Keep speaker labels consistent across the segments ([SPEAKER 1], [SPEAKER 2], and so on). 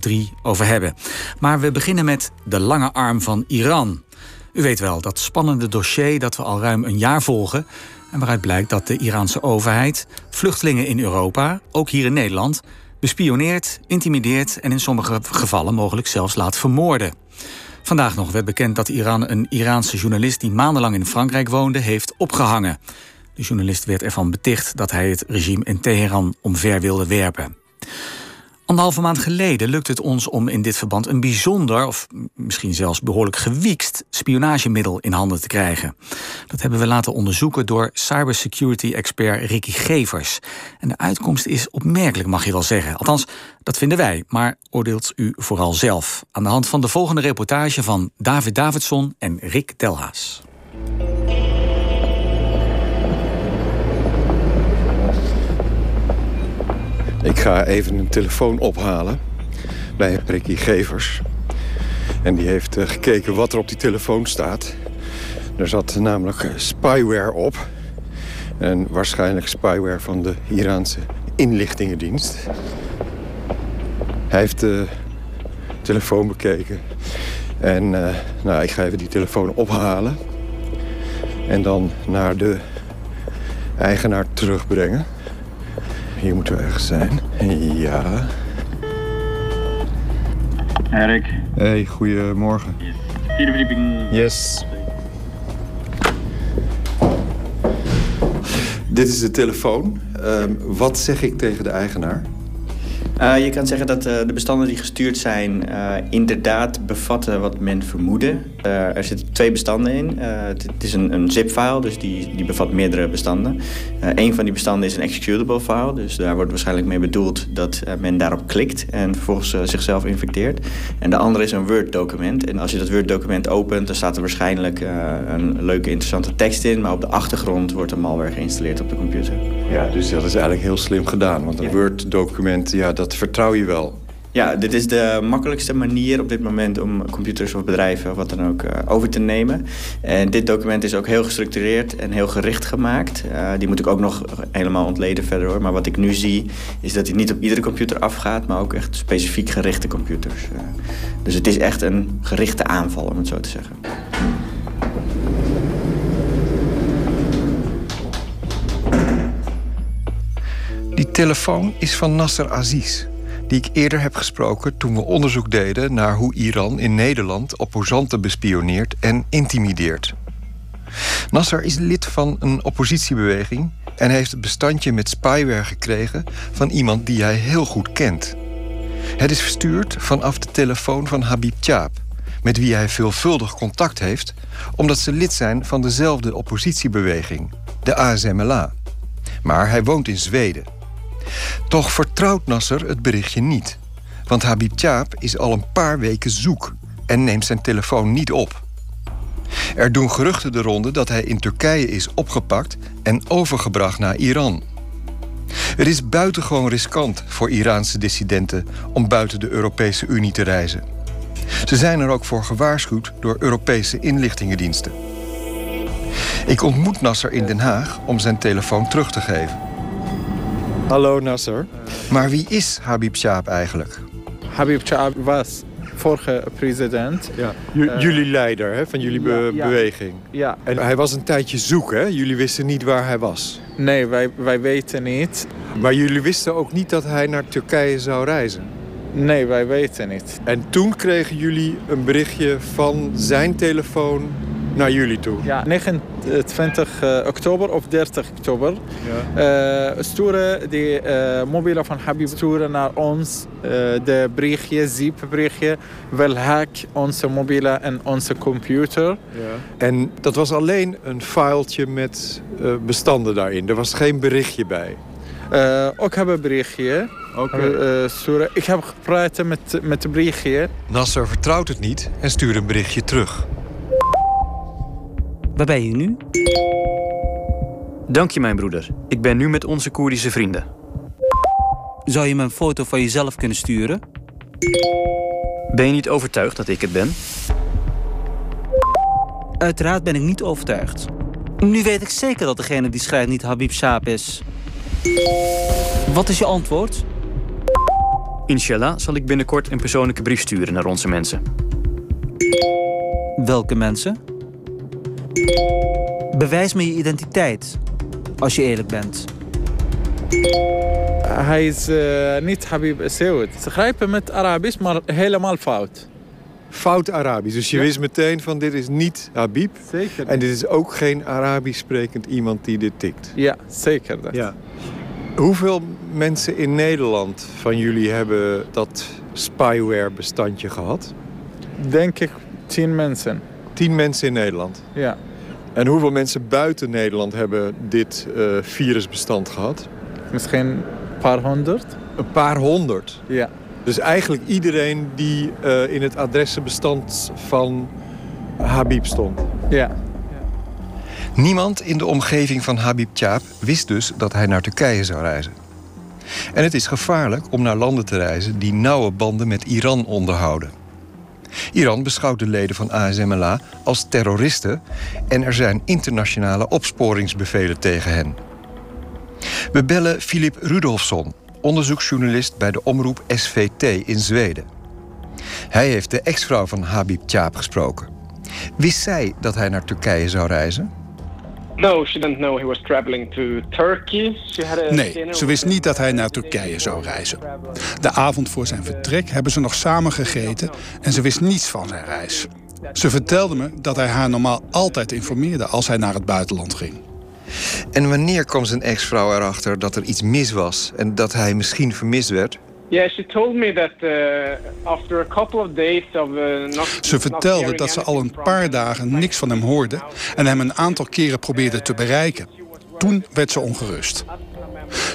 [SPEAKER 1] 3 over hebben. Maar we beginnen met de lange arm van Iran. U weet wel, dat spannende dossier dat we al ruim een jaar volgen. En waaruit blijkt dat de Iraanse overheid vluchtelingen in Europa, ook hier in Nederland, bespioneert, intimideert en in sommige gevallen mogelijk zelfs laat vermoorden. Vandaag nog werd bekend dat Iran een Iraanse journalist die maandenlang in Frankrijk woonde, heeft opgehangen. De journalist werd ervan beticht dat hij het regime in Teheran omver wilde werpen. Anderhalve maand geleden lukte het ons om in dit verband een bijzonder, of misschien zelfs behoorlijk gewiekst, spionagemiddel in handen te krijgen. Dat hebben we laten onderzoeken door cybersecurity-expert Ricky Gevers. En de uitkomst is opmerkelijk, mag je wel zeggen. Althans, dat vinden wij, maar oordeelt u vooral zelf. Aan de hand van de volgende reportage van David Davidson en Rick Delhaas.
[SPEAKER 2] Ik ga even een telefoon ophalen bij Ricky Gevers. En die heeft uh, gekeken wat er op die telefoon staat. Er zat namelijk spyware op. En waarschijnlijk spyware van de Iraanse inlichtingendienst. Hij heeft de telefoon bekeken. En uh, nou, ik ga even die telefoon ophalen. En dan naar de eigenaar terugbrengen. Hier moeten we ergens zijn. Ja.
[SPEAKER 3] Erik.
[SPEAKER 2] Hey, goedemorgen.
[SPEAKER 3] Vierde verdieping.
[SPEAKER 2] Yes. Dit is de telefoon. Um, wat zeg ik tegen de eigenaar?
[SPEAKER 4] Uh, je kan zeggen dat uh, de bestanden die gestuurd zijn uh, inderdaad bevatten wat men vermoedde. er zitten twee bestanden in. het is een, een zip-file, dus die, die bevat meerdere bestanden. een van die bestanden is een executable file, dus daar wordt waarschijnlijk mee bedoeld dat men daarop klikt en vervolgens zichzelf infecteert. En de andere is een Word-document. En als je dat Word-document opent, dan staat er waarschijnlijk een leuke, interessante tekst in, maar op de achtergrond wordt een malware geïnstalleerd op de computer.
[SPEAKER 2] Ja, dus dat is eigenlijk heel slim gedaan, want een ja. Word-document, ja, dat vertrouw je wel.
[SPEAKER 4] Ja, dit is de makkelijkste manier op dit moment om computers of bedrijven of wat dan ook uh, over te nemen. En dit document is ook heel gestructureerd en heel gericht gemaakt. Uh, die moet ik ook nog helemaal ontleden verder hoor. Maar wat ik nu zie is dat hij niet op iedere computer afgaat, maar ook echt specifiek gerichte computers. Uh, dus het is echt een gerichte aanval om het zo te zeggen.
[SPEAKER 2] Die telefoon is van Nasser Aziz, die ik eerder heb gesproken toen we onderzoek deden naar hoe Iran in Nederland opposanten bespioneert en intimideert. Nasser is lid van een oppositiebeweging en heeft het bestandje met spyware gekregen van iemand die hij heel goed kent. Het is verstuurd vanaf de telefoon van Habib Tjaap, met wie hij veelvuldig contact heeft, omdat ze lid zijn van dezelfde oppositiebeweging, de ASMLA. Maar hij woont in Zweden. Toch vertrouwt Nasser het berichtje niet. Want Habib Tjaap is al een paar weken zoek en neemt zijn telefoon niet op. Er doen geruchten de ronde dat hij in Turkije is opgepakt en overgebracht naar Iran. Het is buitengewoon riskant voor Iraanse dissidenten om buiten de Europese Unie te reizen. Ze zijn er ook voor gewaarschuwd door Europese inlichtingendiensten. Ik ontmoet Nasser in Den Haag om zijn telefoon terug te geven. Hallo Nasser. Maar wie is Habib Shaab eigenlijk?
[SPEAKER 5] Habib Shaab was vorige president.
[SPEAKER 2] Ja. Uh, jullie leider hè, van jullie be ja, beweging.
[SPEAKER 5] Ja.
[SPEAKER 2] En hij was een tijdje zoek, hè? Jullie wisten niet waar hij was.
[SPEAKER 5] Nee, wij, wij weten niet.
[SPEAKER 2] Maar jullie wisten ook niet dat hij naar Turkije zou reizen?
[SPEAKER 5] Nee, wij weten niet.
[SPEAKER 2] En toen kregen jullie een berichtje van zijn telefoon naar jullie toe?
[SPEAKER 5] Ja, 29 uh, oktober of 30 oktober ja. uh, sturen de uh, mobiele van Habib sturen naar ons de berichtje, zip-berichtje. Wel hack onze mobiele en onze computer. Ja.
[SPEAKER 2] En dat was alleen een filetje met bestanden daarin. Er was geen berichtje bij.
[SPEAKER 5] Uh, ook hebben een berichtje.
[SPEAKER 2] Okay.
[SPEAKER 5] Uh, ik heb gepraat met, met het berichtje.
[SPEAKER 2] Nasser vertrouwt het niet en stuurt een berichtje terug.
[SPEAKER 6] Waar ben je nu?
[SPEAKER 7] Dank je, mijn broeder. Ik ben nu met onze Koerdische vrienden.
[SPEAKER 6] Zou je me een foto van jezelf kunnen sturen?
[SPEAKER 7] Ben je niet overtuigd dat ik het ben?
[SPEAKER 6] Uiteraard ben ik niet overtuigd. Nu weet ik zeker dat degene die schrijft niet Habib Saab is. Wat is je antwoord?
[SPEAKER 8] Inshallah zal ik binnenkort een persoonlijke brief sturen naar onze mensen.
[SPEAKER 7] Welke mensen? Bewijs me je identiteit, als je eerlijk bent.
[SPEAKER 5] Hij is eh, niet Habib Saoud. Ze schrijven met Arabisch, maar helemaal fout.
[SPEAKER 2] Fout Arabisch. Dus je
[SPEAKER 5] Ja.
[SPEAKER 2] wist meteen van dit is niet Habib.
[SPEAKER 5] Zeker.
[SPEAKER 2] En dit is ook geen Arabisch sprekend iemand die dit tikt.
[SPEAKER 5] Ja, zeker dat.
[SPEAKER 2] Ja. Hoeveel mensen in Nederland van jullie hebben dat spyware bestandje gehad?
[SPEAKER 5] Denk ik tien mensen.
[SPEAKER 2] Tien mensen in Nederland.
[SPEAKER 5] Ja.
[SPEAKER 2] En hoeveel mensen buiten Nederland hebben dit eh, virusbestand gehad?
[SPEAKER 5] Misschien een paar honderd.
[SPEAKER 2] Een paar honderd.
[SPEAKER 5] Ja.
[SPEAKER 2] Dus eigenlijk iedereen die eh, in het adressenbestand van Habib stond.
[SPEAKER 5] Ja.
[SPEAKER 2] Niemand in de omgeving van Habib Tjaap wist dus dat hij naar Turkije zou reizen. En het is gevaarlijk om naar landen te reizen die nauwe banden met Iran onderhouden. Iran beschouwt de leden van ASMLA als terroristen en er zijn internationale opsporingsbevelen tegen hen. We bellen Filip Rudolfsson, onderzoeksjournalist bij de omroep SVT in Zweden. Hij heeft de ex-vrouw van Habib Tjaap gesproken. Wist zij dat hij naar Turkije zou reizen?
[SPEAKER 9] No, she didn't know he was traveling to Turkey. She had a
[SPEAKER 10] Nee, ze wist niet dat hij naar Turkije zou reizen. De avond voor zijn vertrek hebben ze nog samen gegeten en ze wist niets van zijn reis. Ze vertelde me dat hij haar normaal altijd informeerde als hij naar het buitenland ging.
[SPEAKER 2] En wanneer kwam zijn ex-vrouw erachter dat er iets mis was en dat hij misschien vermist werd?
[SPEAKER 9] Yeah, she told me that uh, after a couple of days of uh, not
[SPEAKER 10] Ze vertelde dat ze al een paar dagen niks van hem hoorde en hem een aantal keren probeerde te bereiken. Toen werd ze ongerust.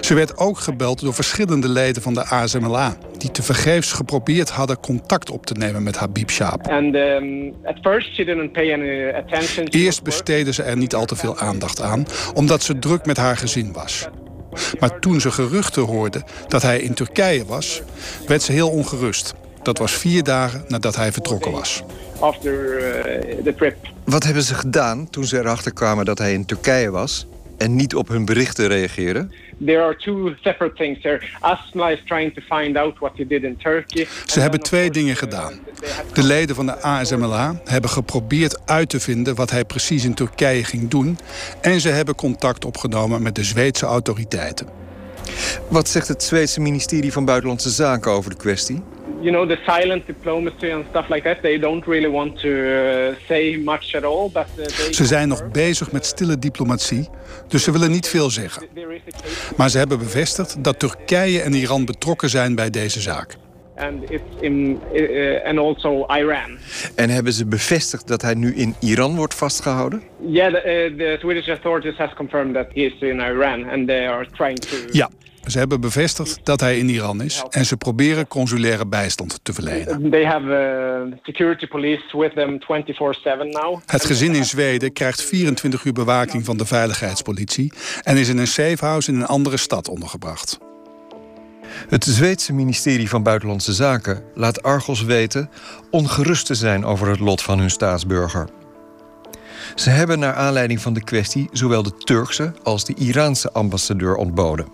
[SPEAKER 10] Ze werd ook gebeld door verschillende leden van de ASMLA, die tevergeefs geprobeerd hadden contact op te nemen met Habib Shaab.
[SPEAKER 9] And um, at first she didn't pay any attention. She
[SPEAKER 10] Eerst besteedde ze er niet al te veel aandacht aan, omdat ze druk met haar gezin was. Maar toen ze geruchten hoorde dat hij in Turkije was, werd ze heel ongerust. Dat was vier dagen nadat hij vertrokken was.
[SPEAKER 9] after uh, the trip.
[SPEAKER 2] Wat hebben ze gedaan toen ze erachter kwamen dat hij in Turkije was en niet op hun berichten reageerden?
[SPEAKER 9] There are two separate things. ASMA is trying to find out what did in Turkey.
[SPEAKER 10] Ze hebben twee dingen gedaan. De leden van de ASMLA hebben geprobeerd uit te vinden wat hij precies in Turkije ging doen. En ze hebben contact opgenomen met de Zweedse autoriteiten.
[SPEAKER 2] Wat zegt het Zweedse ministerie van Buitenlandse Zaken over de kwestie?
[SPEAKER 9] you know the silent diplomacy and stuff like that they don't really want to uh, say much at all but uh, they
[SPEAKER 10] Ze zijn nog bezig met stille diplomatie, dus ze willen niet veel zeggen. Maar ze hebben bevestigd dat Turkije en Iran betrokken zijn bij deze zaak.
[SPEAKER 9] And it's in uh, and also Iran
[SPEAKER 2] En hebben ze bevestigd dat hij nu in Iran wordt vastgehouden?
[SPEAKER 9] yeah the, uh, the Swedish authorities has confirmed that he is in Iran and they are trying to
[SPEAKER 10] Ja, ze hebben bevestigd dat hij in Iran is en ze proberen consulaire bijstand te verlenen.
[SPEAKER 9] they have uh, security police with them 24/7 now
[SPEAKER 10] Het gezin in Zweden krijgt 24 uur bewaking van de veiligheidspolitie en is in een safehouse in een andere stad ondergebracht.
[SPEAKER 2] Het Zweedse ministerie van Buitenlandse Zaken laat Argos weten ongerust te zijn over het lot van hun staatsburger. Ze hebben naar aanleiding van de kwestie zowel de Turkse als de Iraanse ambassadeur ontboden.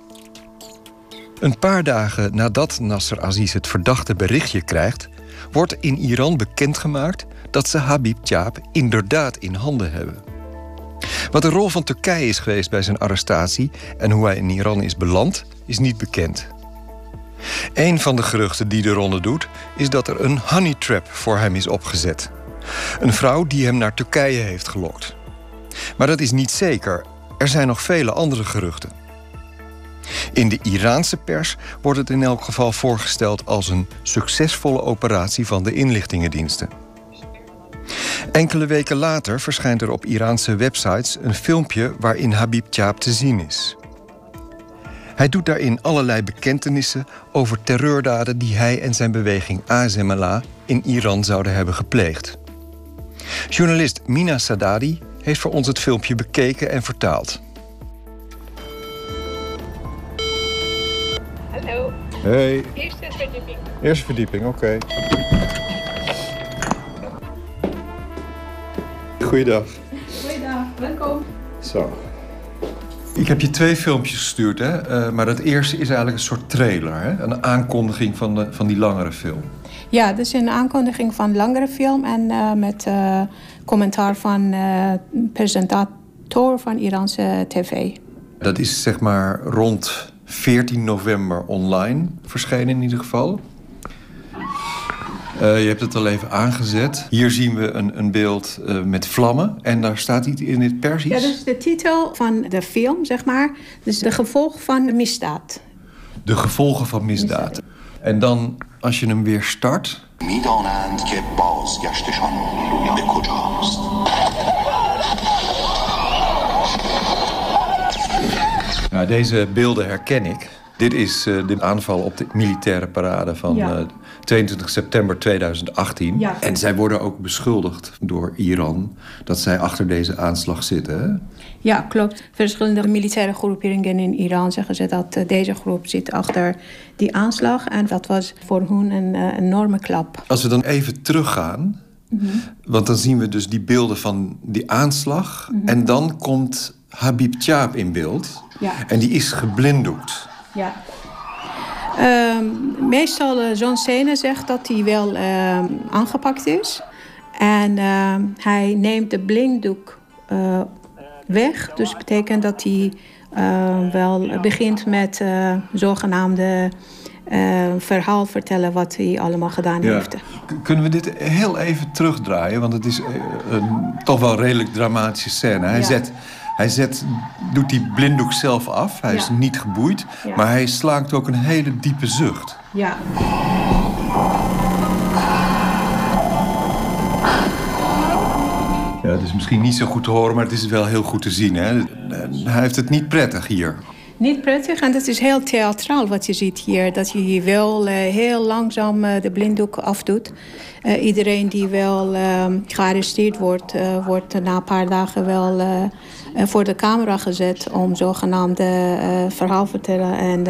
[SPEAKER 2] Een paar dagen nadat Nasser Aziz het verdachte berichtje krijgt, wordt in Iran bekendgemaakt dat ze Habib Tjaap inderdaad in handen hebben. Wat de rol van Turkije is geweest bij zijn arrestatie en hoe hij in Iran is beland, is niet bekend. Een van de geruchten die de ronde doet, is dat er een honey trap voor hem is opgezet. Een vrouw die hem naar Turkije heeft gelokt. Maar dat is niet zeker. Er zijn nog vele andere geruchten. In de Iraanse pers wordt het in elk geval voorgesteld als een succesvolle operatie van de inlichtingendiensten. Enkele weken later verschijnt er op Iraanse websites een filmpje waarin Habib Tjaap te zien is. Hij doet daarin allerlei bekentenissen over terreurdaden die hij en zijn beweging ASMLA in Iran zouden hebben gepleegd. Journalist Mina Sadadi heeft voor ons het filmpje bekeken en vertaald.
[SPEAKER 11] Hallo,
[SPEAKER 2] Hey,
[SPEAKER 11] eerste verdieping.
[SPEAKER 2] eerste verdieping, oké. Goeiedag.
[SPEAKER 11] Goeiedag, welkom.
[SPEAKER 2] Zo. Ik heb je twee filmpjes gestuurd, hè? Eh, maar dat eerste is eigenlijk een soort trailer, hè? een aankondiging van, de, van die langere film.
[SPEAKER 11] Ja, dat is een aankondiging van langere film en uh, met uh, commentaar van presentator van Iraanse tv.
[SPEAKER 2] Dat is zeg maar rond 14 november online verschenen in ieder geval. Uh, je hebt het al even aangezet. Hier zien we een, een beeld uh, met vlammen. En daar staat iets in het Persisch.
[SPEAKER 11] Ja, dat is de titel van de film, zeg maar. Dus de gevolgen van de misdaad.
[SPEAKER 2] De gevolgen van misdaad. En dan, als je hem weer start... Nou, deze beelden herken ik. Dit is uh, de aanval op de militaire parade van ja. Uh, 22 september 2018.
[SPEAKER 11] Ja.
[SPEAKER 2] En zij worden ook beschuldigd door Iran dat zij achter deze aanslag zitten. Hè?
[SPEAKER 11] Ja, klopt. Verschillende militaire groeperingen in Iran zeggen ze dat uh, deze groep zit achter die aanslag. En dat was voor hun een uh, enorme klap.
[SPEAKER 2] Als we dan even teruggaan. Mm -hmm. Want dan zien we dus die beelden van die aanslag. Mm -hmm. En dan komt Habib Tjaap in beeld.
[SPEAKER 11] Ja.
[SPEAKER 2] En die is geblinddoekt.
[SPEAKER 11] Ja. Uh, meestal uh, John Cena zegt dat hij wel uh, aangepakt is. En uh, hij neemt de blinddoek weg. Dus dat betekent dat hij wel begint met zogenaamde verhaal vertellen wat hij allemaal gedaan
[SPEAKER 2] ja.
[SPEAKER 11] heeft.
[SPEAKER 2] Kunnen we dit heel even terugdraaien? Want het is een toch wel redelijk dramatische scène. Hij
[SPEAKER 11] Ja.
[SPEAKER 2] zet hij zet, doet die blinddoek zelf af. Hij is niet geboeid.
[SPEAKER 11] Ja.
[SPEAKER 2] Maar hij slaakt ook een hele diepe zucht.
[SPEAKER 11] Ja.
[SPEAKER 2] Ja, het is misschien niet zo goed te horen, maar het is wel heel goed te zien. Hè? Hij heeft het niet prettig hier.
[SPEAKER 11] Niet prettig en dat is heel theatraal wat je ziet hier. Dat je hier wel eh, heel langzaam eh, de blinddoek afdoet. Eh, iedereen die wel eh, gearresteerd wordt, wordt na een paar dagen wel voor de camera gezet om zogenaamde verhaal vertellen. En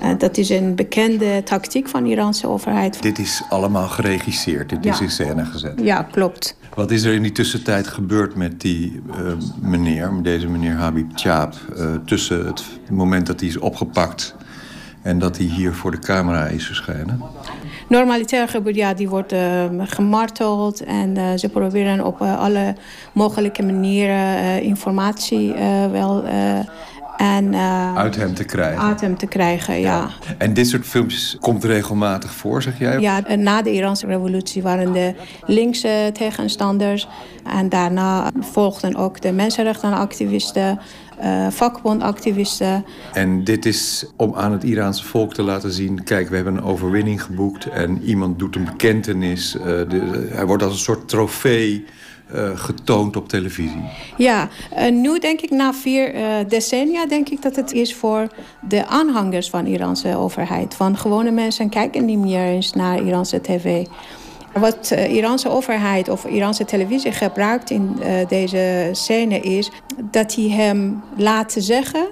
[SPEAKER 11] eh, dat is een bekende tactiek van de Iraanse overheid.
[SPEAKER 2] Dit is allemaal geregisseerd. Dit
[SPEAKER 11] Ja.
[SPEAKER 2] is in scène gezet.
[SPEAKER 11] Ja, klopt.
[SPEAKER 2] Wat is er in die tussentijd gebeurd met die eh, meneer, met deze meneer Habib Tjaap... eh, tussen het moment dat hij is opgepakt en dat hij hier voor de camera is verschenen?
[SPEAKER 11] Normalitair gebeurt, ja, die wordt eh, gemarteld en ze proberen op alle mogelijke manieren informatie wel en, eh,
[SPEAKER 2] Uit hem te krijgen.
[SPEAKER 11] uit hem te krijgen. Ja.
[SPEAKER 2] En dit soort filmpjes komt regelmatig voor, zeg jij?
[SPEAKER 11] Ja, na de Iraanse revolutie waren de linkse tegenstanders. En daarna volgden ook de mensenrechtenactivisten, eh vakbondactivisten.
[SPEAKER 2] En dit is om aan het Iraanse volk te laten zien... kijk, we hebben een overwinning geboekt en iemand doet een bekentenis. Eh, de, hij wordt als een soort trofee eh, getoond op televisie.
[SPEAKER 11] Ja, eh, nu denk ik na vier eh, decennia denk ik dat het is voor de aanhangers van de Iraanse overheid. Van gewone mensen kijken niet meer eens naar Iraanse tv. Wat de Iraanse overheid of Iraanse televisie gebruikt in deze scène is dat hij hem laat zeggen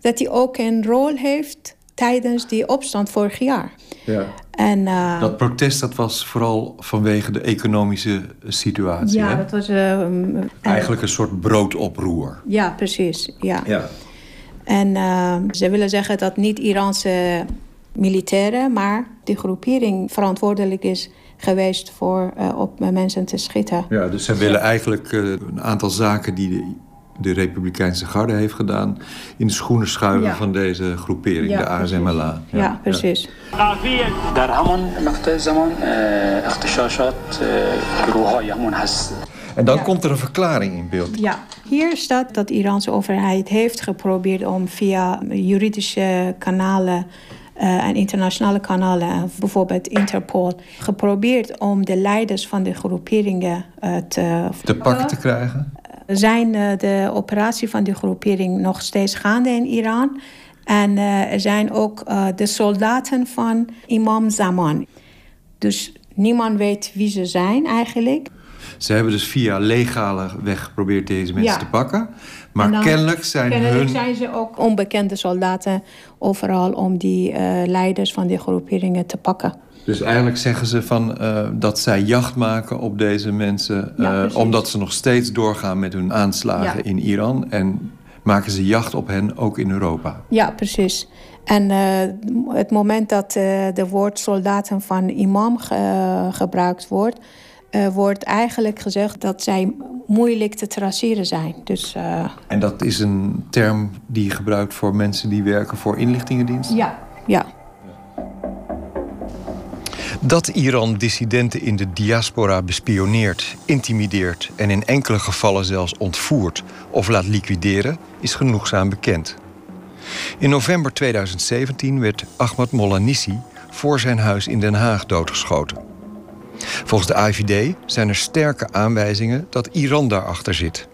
[SPEAKER 11] dat hij ook een rol heeft tijdens die opstand vorig jaar.
[SPEAKER 2] Ja.
[SPEAKER 11] En, eh,
[SPEAKER 2] Dat protest dat was vooral vanwege de economische situatie.
[SPEAKER 11] ja,
[SPEAKER 2] hè?
[SPEAKER 11] dat was. eh, eh,
[SPEAKER 2] Eigenlijk een soort broodoproer.
[SPEAKER 11] Ja, precies. Ja.
[SPEAKER 2] Ja.
[SPEAKER 11] En ze willen zeggen dat niet Iraanse militairen, maar die groepering verantwoordelijk is geweest voor eh, op mensen te schieten.
[SPEAKER 2] ja, dus zij willen eigenlijk een aantal zaken die de, de Republikeinse Garde heeft gedaan... in de schoenen schuiven van deze groepering, de ASMLA.
[SPEAKER 11] Ja,
[SPEAKER 12] ja precies.
[SPEAKER 2] En dan komt er een verklaring in beeld.
[SPEAKER 11] Ja, hier staat dat de Iraanse overheid heeft geprobeerd... om via juridische kanalen eh, en internationale kanalen, eh, bijvoorbeeld Interpol, geprobeerd om de leiders van de groeperingen eh, te...
[SPEAKER 2] Te pakken te krijgen?
[SPEAKER 11] Zijn eh, de operatie van die groepering nog steeds gaande in Iran. En eh, er zijn ook eh, de soldaten van Imam Zaman. Dus niemand weet wie ze zijn eigenlijk.
[SPEAKER 2] Ze hebben dus via legale weg geprobeerd deze mensen
[SPEAKER 11] Ja.
[SPEAKER 2] te pakken. Maar
[SPEAKER 11] dan-
[SPEAKER 2] kennelijk zijn
[SPEAKER 11] kennelijk
[SPEAKER 2] hun...
[SPEAKER 11] zijn ze ook onbekende soldaten overal om die eh, leiders van die groeperingen te pakken.
[SPEAKER 2] Dus eigenlijk zeggen ze van, eh, dat zij jacht maken op deze mensen...
[SPEAKER 11] Ja,
[SPEAKER 2] eh, omdat ze nog steeds doorgaan met hun aanslagen
[SPEAKER 11] Ja.
[SPEAKER 2] in Iran. En maken ze jacht op hen ook in Europa.
[SPEAKER 11] Ja, precies. En uh, het moment dat uh, de woord soldaten van imam ge gebruikt wordt, uh, wordt eigenlijk gezegd dat zij moeilijk te traceren zijn. Dus,
[SPEAKER 2] en dat is een term die je gebruikt voor mensen die werken voor inlichtingendiensten?
[SPEAKER 11] Ja, ja.
[SPEAKER 2] Dat Iran dissidenten in de diaspora bespioneert, intimideert en in enkele gevallen zelfs ontvoert of laat liquideren, is genoegzaam bekend. In november 2017 werd Ahmad Mollanissi voor zijn huis in Den Haag doodgeschoten. Volgens de AIVD zijn er sterke aanwijzingen dat Iran daarachter zit.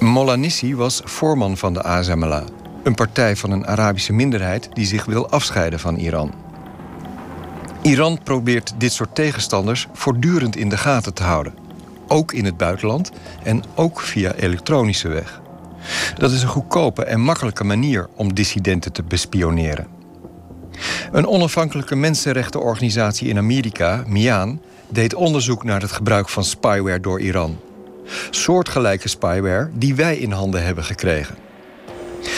[SPEAKER 2] Mollanissi was voorman van de ASMLA, een partij van een Arabische minderheid die zich wil afscheiden van Iran. Iran probeert dit soort tegenstanders voortdurend in de gaten te houden. Ook in het buitenland en ook via elektronische weg. Dat is een goedkope en makkelijke manier om dissidenten te bespioneren. Een onafhankelijke mensenrechtenorganisatie in Amerika, MIAN, deed onderzoek naar het gebruik van spyware door Iran. Soortgelijke spyware die wij in handen hebben gekregen.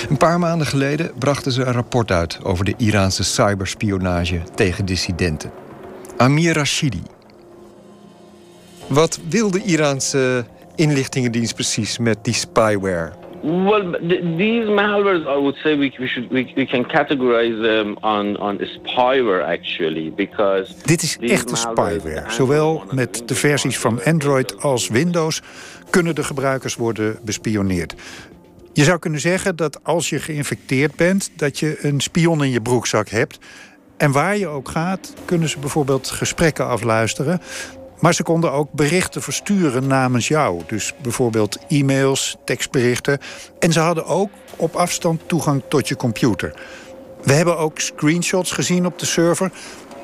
[SPEAKER 2] Een paar maanden geleden brachten ze een rapport uit over de Iraanse cyberspionage tegen dissidenten. Amir Rashidi. Wat wil de Iraanse inlichtingendienst precies met die spyware?
[SPEAKER 13] Well, these malwares, I would say we, we should we, we can categorize them on on spyware actually, because
[SPEAKER 10] dit is echte spyware. Zowel met de versies van Android als Windows kunnen de gebruikers worden bespioneerd. Je zou kunnen zeggen dat als je geïnfecteerd bent, dat je een spion in je broekzak hebt. En waar je ook gaat, kunnen ze bijvoorbeeld gesprekken afluisteren. Maar ze konden ook berichten versturen namens jou. Dus bijvoorbeeld e-mails, tekstberichten. En ze hadden ook op afstand toegang tot je computer. We hebben ook screenshots gezien op de server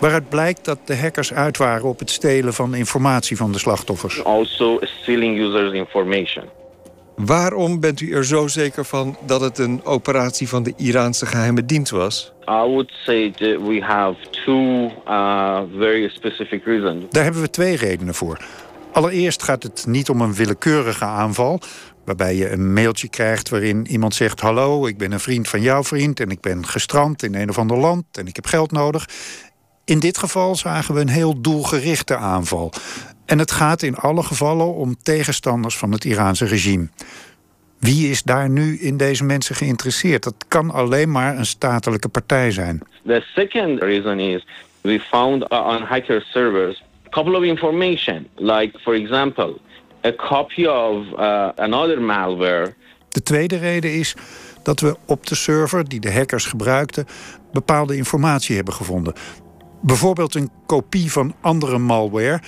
[SPEAKER 10] waaruit blijkt dat de hackers uit waren op het stelen van informatie van de slachtoffers.
[SPEAKER 13] Also stealing users information.
[SPEAKER 2] Waarom bent u er zo zeker van dat het een operatie van de Iraanse geheime dienst was?
[SPEAKER 13] I would say that we have two uh, very specific reasons.
[SPEAKER 10] Daar hebben we twee redenen voor. Allereerst gaat het niet om een willekeurige aanval, waarbij je een mailtje krijgt waarin iemand zegt: Hallo, ik ben een vriend van jouw vriend en ik ben gestrand in een of ander land en ik heb geld nodig. In dit geval zagen we een heel doelgerichte aanval. En het gaat in alle gevallen om tegenstanders van het Iraanse regime. Wie is daar nu in deze mensen geïnteresseerd? Dat kan alleen maar een statelijke partij zijn.
[SPEAKER 13] The second reason is we found on hacker servers a couple of information, like for example, a copy of uh, another malware.
[SPEAKER 10] De tweede reden is dat we op de server die de hackers gebruikten bepaalde informatie hebben gevonden. Bijvoorbeeld een kopie van andere malware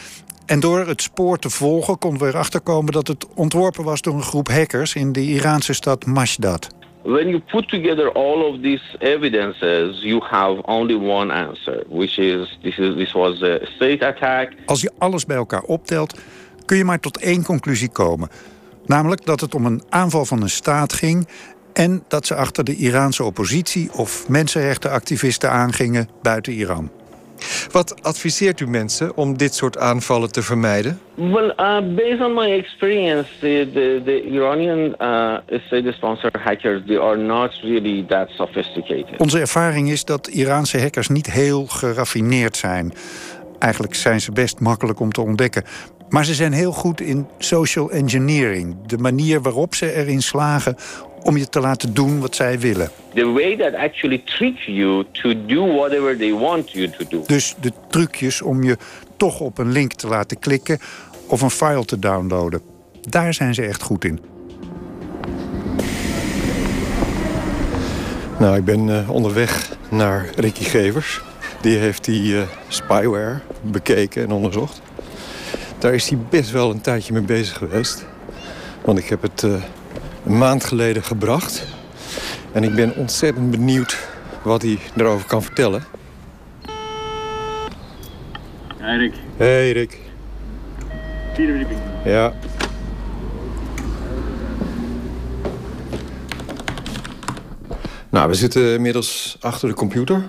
[SPEAKER 10] en door het spoor te volgen konden we erachter komen dat het ontworpen was door een groep hackers in de Iraanse stad Mashdad.
[SPEAKER 13] When you put together all of these evidences, you have only one answer, which is this, is, this was a state attack.
[SPEAKER 10] Als je alles bij elkaar optelt, kun je maar tot één conclusie komen. Namelijk dat het om een aanval van een staat ging en dat ze achter de Iraanse oppositie of mensenrechtenactivisten aangingen buiten Iran.
[SPEAKER 2] Wat adviseert u mensen om dit soort aanvallen te vermijden?
[SPEAKER 13] Well, uh, based on my experience, the, the, the Iranian uh, state-sponsored hackers they are not really that sophisticated.
[SPEAKER 10] Onze ervaring is dat Iraanse hackers niet heel geraffineerd zijn. Eigenlijk zijn ze best makkelijk om te ontdekken. Maar ze zijn heel goed in social engineering. De manier waarop ze erin slagen om je te laten doen wat zij willen.
[SPEAKER 13] The way that actually tricks you to do whatever they want you to do.
[SPEAKER 10] Dus de trucjes om je toch op een link te laten klikken of een file te downloaden. Daar zijn ze echt goed in.
[SPEAKER 2] Nou, ik ben uh, onderweg naar Ricky Gevers. Die heeft die uh, spyware bekeken en onderzocht. Daar is hij best wel een tijdje mee bezig geweest. Want ik heb het uh, een maand geleden gebracht. En ik ben ontzettend benieuwd wat hij erover kan vertellen.
[SPEAKER 3] Hey Rick.
[SPEAKER 2] Hey Rick.
[SPEAKER 3] Vierde verdieping.
[SPEAKER 2] Ja. Nou, we zitten inmiddels achter de computer.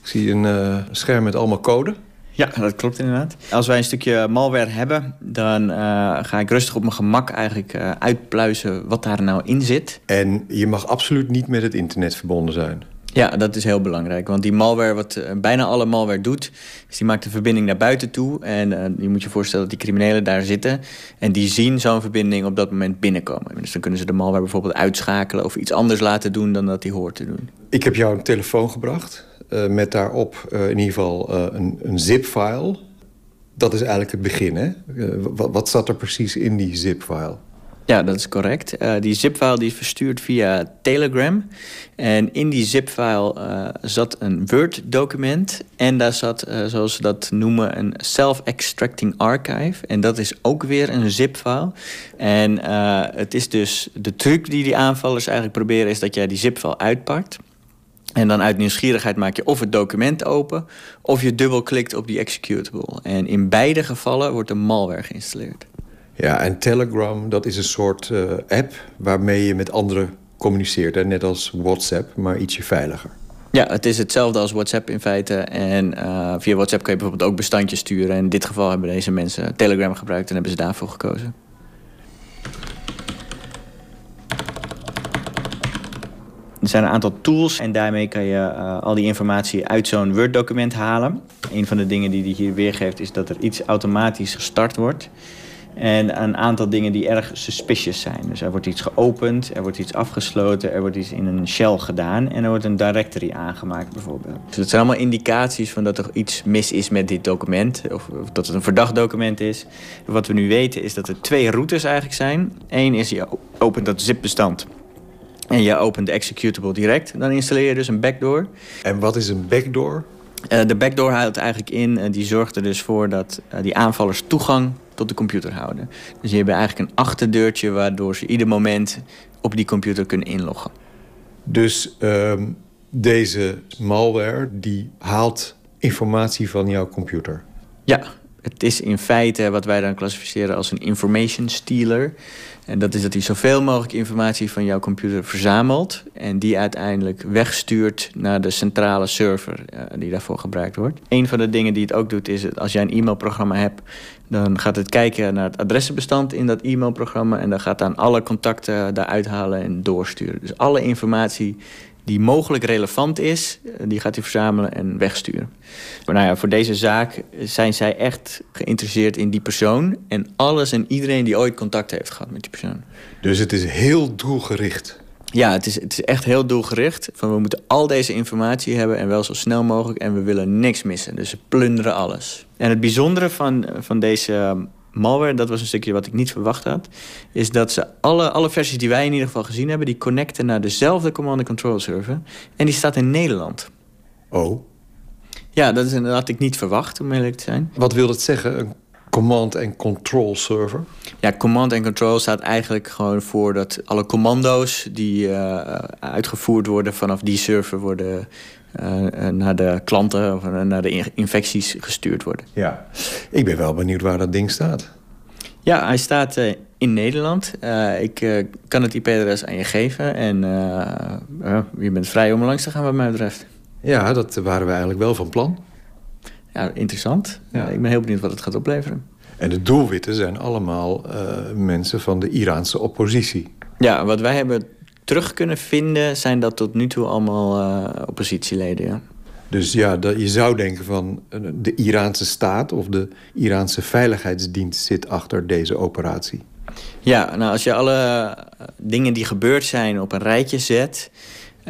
[SPEAKER 2] Ik zie een uh, scherm met allemaal code.
[SPEAKER 4] Ja, dat klopt inderdaad. Als wij een stukje malware hebben, dan uh, ga ik rustig op mijn gemak eigenlijk uh, uitpluizen wat daar nou in zit.
[SPEAKER 2] En je mag absoluut niet met het internet verbonden zijn.
[SPEAKER 4] Ja, dat is heel belangrijk. Want die malware, wat uh, bijna alle malware doet, is die maakt een verbinding naar buiten toe. En je moet je voorstellen dat die criminelen daar zitten. En die zien zo'n verbinding op dat moment binnenkomen. Dus dan kunnen ze de malware bijvoorbeeld uitschakelen of iets anders laten doen dan dat die hoort te doen.
[SPEAKER 2] Ik heb jou een telefoon gebracht. Uh, met daarop uh, in ieder geval uh, een, een zip-file. Dat is eigenlijk het begin, hè? Wat, wat, zat er precies in die zip-file?
[SPEAKER 4] Ja, dat is correct. die zip-file die is verstuurd via Telegram. En in die zip-file zat een Word-document. En daar zat, zoals ze dat noemen, een self-extracting archive. En dat is ook weer een zip-file. En het is dus de truc die die aanvallers eigenlijk proberen... is dat jij die zip-file uitpakt... En dan uit nieuwsgierigheid maak je of het document open... of je dubbelklikt op die executable. En in beide gevallen wordt een malware geïnstalleerd.
[SPEAKER 2] Ja, en Telegram, dat is een soort uh, app... waarmee je met anderen communiceert. Hè? Net als WhatsApp, maar ietsje veiliger.
[SPEAKER 4] Ja, het is hetzelfde als WhatsApp in feite. En uh, via WhatsApp kan je bijvoorbeeld ook bestandjes sturen. En in dit geval hebben deze mensen Telegram gebruikt... en hebben ze daarvoor gekozen. Er zijn een aantal tools en daarmee kan je uh, al die informatie uit zo'n Word-document halen. Een van de dingen die hij hier weergeeft is dat er iets automatisch gestart wordt. En een aantal dingen die erg suspicious zijn. Dus er wordt iets geopend, er wordt iets afgesloten, er wordt iets in een shell gedaan en er wordt een directory aangemaakt bijvoorbeeld. Dus dat zijn allemaal indicaties van dat er iets mis is met dit document of, of dat het een verdacht document is. Wat we nu weten is dat er twee routes eigenlijk zijn. Eén is je opent dat zip-bestand en je opent de executable direct. Dan installeer je dus een backdoor.
[SPEAKER 2] En wat is een backdoor?
[SPEAKER 4] Uh, de backdoor houdt eigenlijk in, uh, die zorgt er dus voor dat uh, die aanvallers toegang tot de computer houden. Dus je hebt eigenlijk een achterdeurtje waardoor ze ieder moment op die computer kunnen inloggen.
[SPEAKER 2] Dus um, deze malware die haalt informatie van jouw computer?
[SPEAKER 4] Ja, het is in feite wat wij dan klassificeren als een information stealer. En dat is dat hij zoveel mogelijk informatie van jouw computer verzamelt... en die uiteindelijk wegstuurt naar de centrale server uh, die daarvoor gebruikt wordt. Een van de dingen die het ook doet is... als jij een e-mailprogramma hebt... dan gaat het kijken naar het adressenbestand in dat e-mailprogramma... en dan gaat dan alle contacten daaruit halen en doorsturen. Dus alle informatie die mogelijk relevant is, die gaat hij verzamelen en wegsturen. Maar nou ja, voor deze zaak zijn zij echt geïnteresseerd in die persoon... en alles en iedereen die ooit contact heeft gehad met die persoon.
[SPEAKER 2] Dus het is heel doelgericht?
[SPEAKER 4] Ja, het is, het is echt heel doelgericht. Van we moeten al deze informatie hebben en wel zo snel mogelijk... en we willen niks missen, dus ze plunderen alles. En het bijzondere van, van deze malware, dat was een stukje wat ik niet verwacht had... is dat ze alle, alle versies die wij in ieder geval gezien hebben... die connecten naar dezelfde command-and-control server. En die staat in Nederland.
[SPEAKER 2] Oh?
[SPEAKER 4] Ja, dat, is, dat had ik niet verwacht, om eerlijk te zijn.
[SPEAKER 2] Wat wil dat zeggen, een command-and-control server?
[SPEAKER 4] Ja, command-and-control staat eigenlijk gewoon voor dat alle commando's... die uh, uitgevoerd worden vanaf die server worden... Uh, naar de klanten of naar de infecties gestuurd worden.
[SPEAKER 2] Ja, ik ben wel benieuwd waar dat ding staat.
[SPEAKER 4] Ja, hij staat in Nederland. Uh, ik kan het IP-adres aan je geven en je bent vrij om langs te gaan wat mij betreft.
[SPEAKER 2] Ja, dat waren we eigenlijk wel van plan.
[SPEAKER 4] Ja, interessant. Ja. ik ben heel benieuwd wat het gaat opleveren.
[SPEAKER 2] En de doelwitten zijn allemaal mensen van de Iraanse oppositie.
[SPEAKER 4] Ja, wat wij hebben terug kunnen vinden, zijn dat tot nu toe allemaal uh, oppositieleden. Ja.
[SPEAKER 2] Dus ja, dat, je zou denken van de Iraanse staat of de Iraanse veiligheidsdienst zit achter deze operatie.
[SPEAKER 4] Ja, nou als je alle dingen die gebeurd zijn op een rijtje zet,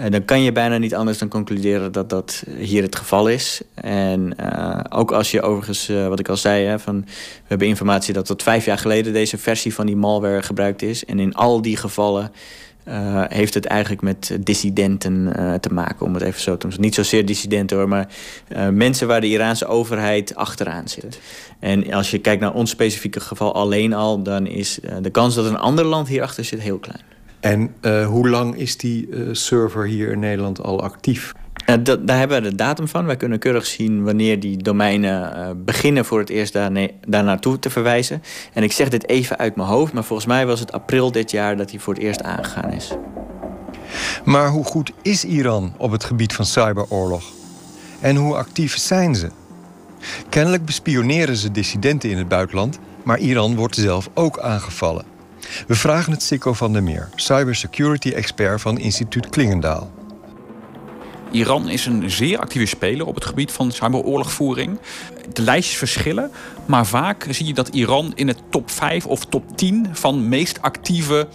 [SPEAKER 4] dan kan je bijna niet anders dan concluderen dat dat hier het geval is. En uh, ook als je overigens, uh, wat ik al zei, hè, van, we hebben informatie dat tot vijf jaar geleden deze versie van die malware gebruikt is. En in al die gevallen uh, heeft het eigenlijk met dissidenten uh, te maken, om het even zo te noemen. Niet zozeer dissidenten hoor, maar uh, mensen waar de Iraanse overheid achteraan zit. En als je kijkt naar ons specifieke geval alleen al, dan is de kans dat een ander land hierachter zit heel klein.
[SPEAKER 2] En hoe lang is die server hier in Nederland al actief?
[SPEAKER 4] Dat, daar hebben we de datum van. Wij kunnen keurig zien wanneer die domeinen uh, beginnen voor het eerst daar naartoe te verwijzen. En ik zeg dit even uit mijn hoofd, maar volgens mij was het april dit jaar dat hij voor het eerst aangegaan is.
[SPEAKER 2] Maar hoe goed is Iran op het gebied van cyberoorlog? En hoe actief zijn ze? Kennelijk bespioneren ze dissidenten in het buitenland, maar Iran wordt zelf ook aangevallen. We vragen het Sikko van der Meer, cybersecurity-expert van instituut Klingendaal.
[SPEAKER 14] Iran is een zeer actieve speler op het gebied van cyberoorlogvoering. De lijstjes verschillen, maar vaak zie je dat Iran in het top 5 of top 10 van meest actieve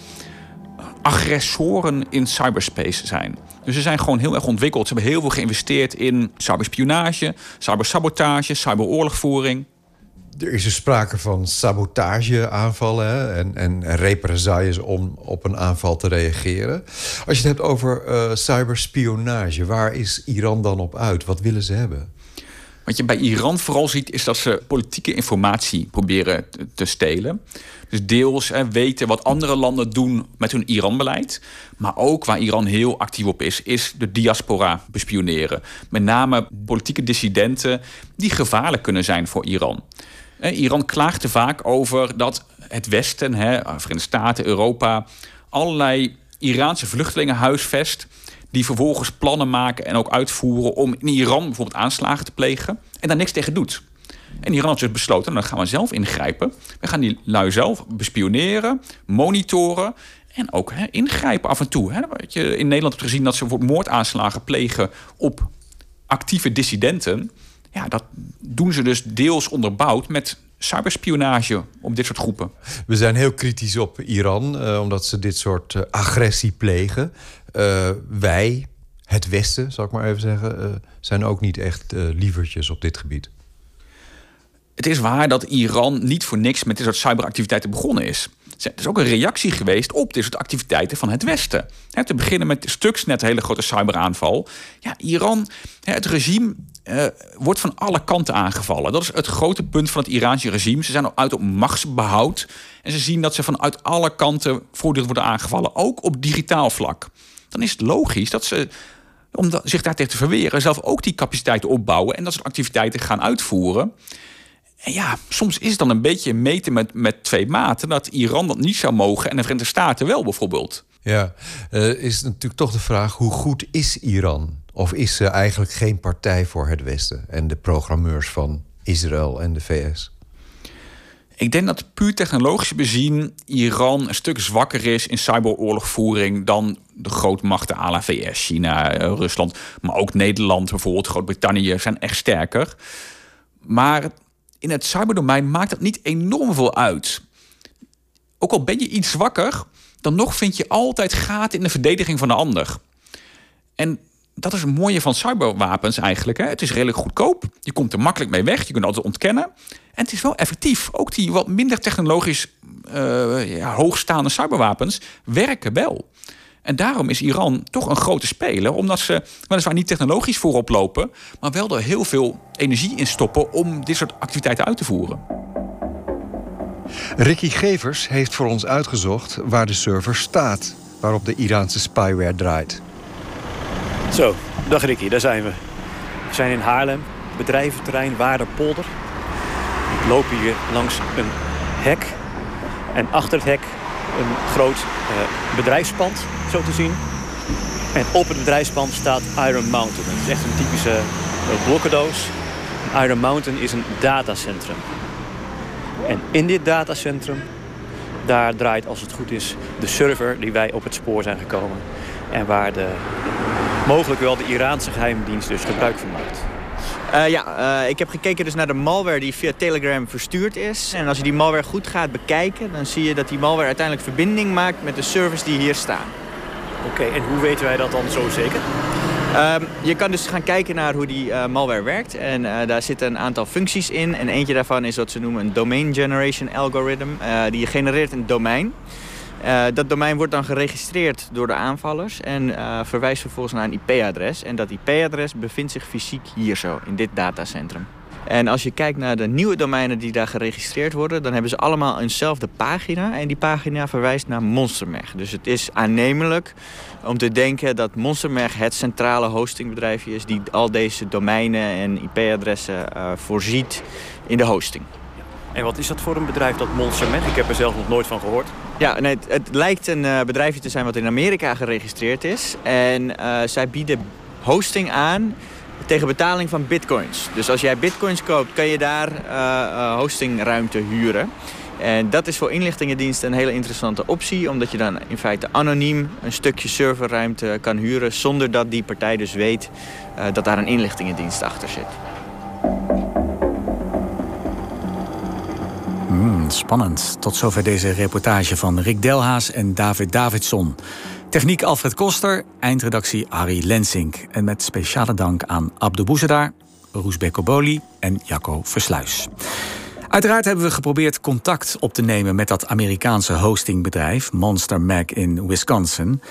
[SPEAKER 14] agressoren in cyberspace zijn. Dus ze zijn gewoon heel erg ontwikkeld. Ze hebben heel veel geïnvesteerd in cyberspionage, cybersabotage, cyberoorlogvoering.
[SPEAKER 15] Er is dus sprake van sabotageaanvallen en, en represailles om op een aanval te reageren. Als je het hebt over uh, cyberspionage, waar is Iran dan op uit? Wat willen ze hebben?
[SPEAKER 14] Wat je bij Iran vooral ziet, is dat ze politieke informatie proberen te stelen. Dus deels weten wat andere landen doen met hun Iran-beleid. Maar ook waar Iran heel actief op is, is de diaspora bespioneren. Met name politieke dissidenten die gevaarlijk kunnen zijn voor Iran. Iran klaagt er vaak over dat het Westen, hè, Verenigde Staten, Europa, allerlei Iraanse vluchtelingen huisvest. Die vervolgens plannen maken en ook uitvoeren om in Iran bijvoorbeeld aanslagen te plegen. En daar niks tegen doet. En Iran heeft dus besloten, nou, dan gaan we zelf ingrijpen. We gaan die lui zelf bespioneren, monitoren en ook hè, ingrijpen af en toe. Hè. Je in Nederland hebt gezien dat ze moordaanslagen plegen op actieve dissidenten. Ja, dat doen ze dus deels onderbouwd met cyberspionage op dit soort groepen.
[SPEAKER 15] We zijn heel kritisch op Iran, uh, omdat ze dit soort uh, agressie plegen. Uh, wij, het Westen, zal ik maar even zeggen, zijn ook niet echt lievertjes op dit gebied.
[SPEAKER 14] Het is waar dat Iran niet voor niks met dit soort cyberactiviteiten begonnen is. Het is ook een reactie geweest op dit soort activiteiten van het Westen. te beginnen met Stuxnet, een hele grote cyberaanval. Ja, Iran, het regime uh, wordt van alle kanten aangevallen. Dat is het grote punt van het Iraanse regime. Ze zijn uit op machtsbehoud. En ze zien dat ze vanuit alle kanten voortdurend worden aangevallen. Ook op digitaal vlak. Dan is het logisch dat ze, om zich daartegen te verweren... zelf ook die capaciteiten opbouwen... en dat soort activiteiten gaan uitvoeren. En ja, soms is het dan een beetje meten met, met twee maten... dat Iran dat niet zou mogen en de Verenigde Staten wel bijvoorbeeld.
[SPEAKER 15] Ja, uh, is natuurlijk toch de vraag... hoe goed is Iran? Of is ze eigenlijk geen partij voor het Westen en de programmeurs van Israël en de VS?
[SPEAKER 14] Ik denk dat puur technologisch bezien Iran een stuk zwakker is in cyberoorlogvoering dan de grootmachten à la VS, China, eh, Rusland, maar ook Nederland, bijvoorbeeld Groot-Brittannië, zijn echt sterker. Maar in het cyberdomein maakt dat niet enorm veel uit. Ook al ben je iets zwakker, dan nog vind je altijd gaten in de verdediging van de ander. En dat is het mooie van cyberwapens eigenlijk. Hè. Het is redelijk goedkoop. Je komt er makkelijk mee weg. Je kunt altijd ontkennen. En het is wel effectief. Ook die wat minder technologisch uh, ja, hoogstaande cyberwapens werken wel. En daarom is Iran toch een grote speler. Omdat ze weliswaar niet technologisch voorop lopen... maar wel er heel veel energie in stoppen om dit soort activiteiten uit te voeren.
[SPEAKER 2] Ricky Gevers heeft voor ons uitgezocht waar de server staat... waarop de Iraanse spyware draait.
[SPEAKER 7] Zo, dag Ricky, daar zijn we. We zijn in Haarlem, bedrijventerrein Waarderpolder. We lopen hier langs een hek. En achter het hek een groot uh, bedrijfspand, zo te zien. En op het bedrijfspand staat Iron Mountain. Het is echt een typische uh, blokkendoos. Iron Mountain is een datacentrum. En in dit datacentrum, daar draait als het goed is de server die wij op het spoor zijn gekomen. En waar de mogelijk wel de Iraanse geheime dienst dus gebruik van maakt.
[SPEAKER 4] Uh, ja, uh, ik heb gekeken dus naar de malware die via Telegram verstuurd is. En als je die malware goed gaat bekijken, dan zie je dat die malware uiteindelijk verbinding maakt met de servers die hier staan.
[SPEAKER 7] Oké, okay, en hoe weten wij dat dan zo zeker?
[SPEAKER 4] Uh, je kan dus gaan kijken naar hoe die uh, malware werkt. En daar zitten een aantal functies in. En eentje daarvan is wat ze noemen een domain generation algorithm. die genereert een domein. Uh, dat domein wordt dan geregistreerd door de aanvallers en uh, verwijst vervolgens naar een IP-adres. En dat IP-adres bevindt zich fysiek hier zo, in dit datacentrum. En als je kijkt naar de nieuwe domeinen die daar geregistreerd worden... dan hebben ze allemaal eenzelfde pagina. En die pagina verwijst naar MonsterMeg. Dus het is aannemelijk om te denken dat MonsterMeg het centrale hostingbedrijfje is... die al deze domeinen en IP-adressen uh, voorziet in de hosting.
[SPEAKER 7] En wat is dat voor een bedrijf, dat MonsterMeg? Ik heb er zelf nog nooit van gehoord.
[SPEAKER 4] Ja, nee, het, lijkt een uh, bedrijfje te zijn wat in Amerika geregistreerd is. En uh, zij bieden hosting aan tegen betaling van bitcoins. Dus als jij bitcoins koopt, kan je daar uh, hostingruimte huren. En dat is voor inlichtingendiensten een hele interessante optie... omdat je dan in feite anoniem een stukje serverruimte kan huren... zonder dat die partij dus weet dat daar een inlichtingendienst achter zit.
[SPEAKER 1] Spannend. Tot zover deze reportage van Rick Delhaas en David Davidson. Techniek Alfred Koster, eindredactie Harry Lensink. En met speciale dank aan Abdo Boezedar, Roesbeko Boli en Jacco Versluis. Uiteraard hebben we geprobeerd contact op te nemen met dat Amerikaanse hostingbedrijf Monster Mac in Wisconsin.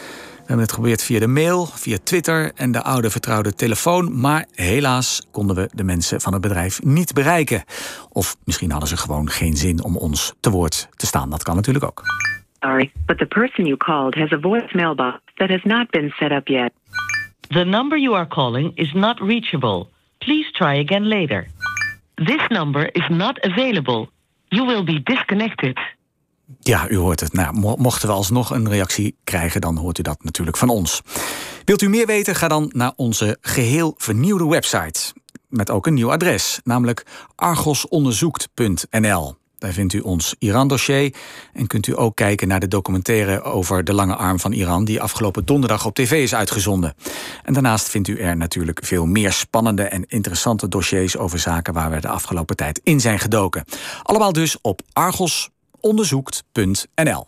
[SPEAKER 1] We hebben het geprobeerd via de mail, via Twitter en de oude vertrouwde telefoon. Maar helaas konden we de mensen van het bedrijf niet bereiken. Of misschien hadden ze gewoon geen zin om ons te woord te staan. Dat kan natuurlijk ook.
[SPEAKER 16] Sorry, but the person you called has a voicemail box that has not been set up yet.
[SPEAKER 17] The number you are calling is not reachable. Please try again later. This number is not available. You will be disconnected.
[SPEAKER 1] Ja, u hoort het. Nou, mochten we alsnog een reactie krijgen, dan hoort u dat natuurlijk van ons. Wilt u meer weten? Ga dan naar onze geheel vernieuwde website. Met ook een nieuw adres, namelijk argosonderzoekt.nl. Daar vindt u ons Iran-dossier en kunt u ook kijken naar de documentaire over de lange arm van Iran, die afgelopen donderdag op tv is uitgezonden. En daarnaast vindt u er natuurlijk veel meer spannende en interessante dossiers over zaken waar we de afgelopen tijd in zijn gedoken. Allemaal dus op argosonderzoekt.nl.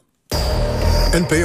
[SPEAKER 18] NPO